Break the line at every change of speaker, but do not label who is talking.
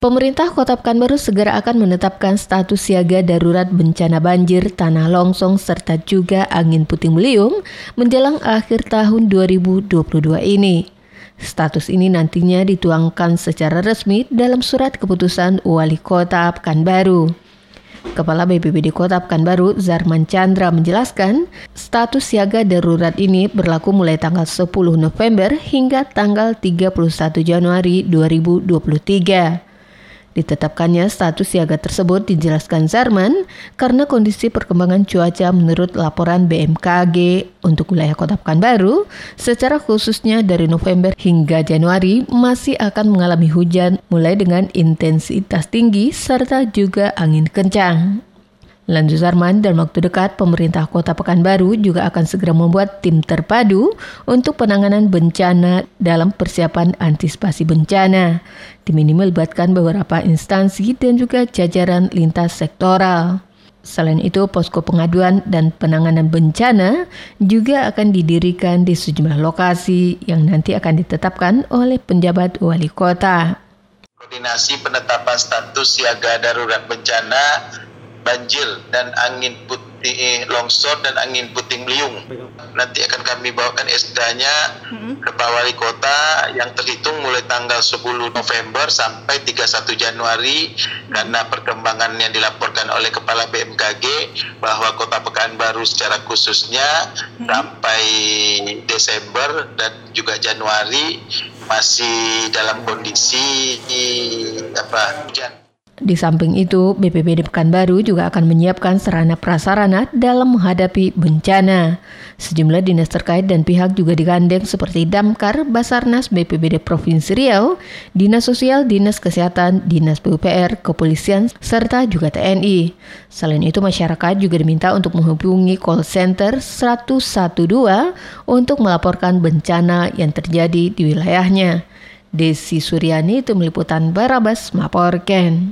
Pemerintah Kota Pekanbaru segera akan menetapkan status siaga darurat bencana banjir, tanah longsong, serta juga angin puting beliung menjelang akhir tahun 2022 ini. Status ini nantinya dituangkan secara resmi dalam surat keputusan Wali Kota Pekanbaru. Kepala BPBD Kota Pekanbaru, Zarman Chandra menjelaskan, status siaga darurat ini berlaku mulai tanggal 10 November hingga tanggal 31 Januari 2023. Ditetapkannya status siaga tersebut dijelaskan Zarman karena kondisi perkembangan cuaca menurut laporan BMKG untuk wilayah Kota Pekanbaru secara khususnya dari November hingga Januari masih akan mengalami hujan mulai dengan intensitas tinggi serta juga angin kencang. Lanjut Zarman, dalam waktu dekat pemerintah kota Pekanbaru juga akan segera membuat tim terpadu untuk penanganan bencana dalam persiapan antisipasi bencana. Tim ini melibatkan beberapa instansi dan juga jajaran lintas sektoral. Selain itu, posko pengaduan dan penanganan bencana juga akan didirikan di sejumlah lokasi yang nanti akan ditetapkan oleh penjabat wali kota.
Koordinasi penetapan status siaga darurat bencana banjir dan angin putih eh, longsor dan angin puting beliung. Nanti akan kami bawakan SK-nya hmm. ke Pak Wali Kota yang terhitung mulai tanggal 10 November sampai 31 Januari karena perkembangan yang dilaporkan oleh Kepala BMKG bahwa Kota Pekanbaru secara khususnya hmm. sampai Desember dan juga Januari masih dalam kondisi apa hujan.
Di samping itu, BPBD Pekanbaru juga akan menyiapkan sarana prasarana dalam menghadapi bencana. Sejumlah dinas terkait dan pihak juga digandeng seperti Damkar, Basarnas, BPBD Provinsi Riau, Dinas Sosial, Dinas Kesehatan, Dinas PUPR, Kepolisian, serta juga TNI. Selain itu, masyarakat juga diminta untuk menghubungi call center 112 untuk melaporkan bencana yang terjadi di wilayahnya. Desi Suryani itu meliputan Barabas melaporkan.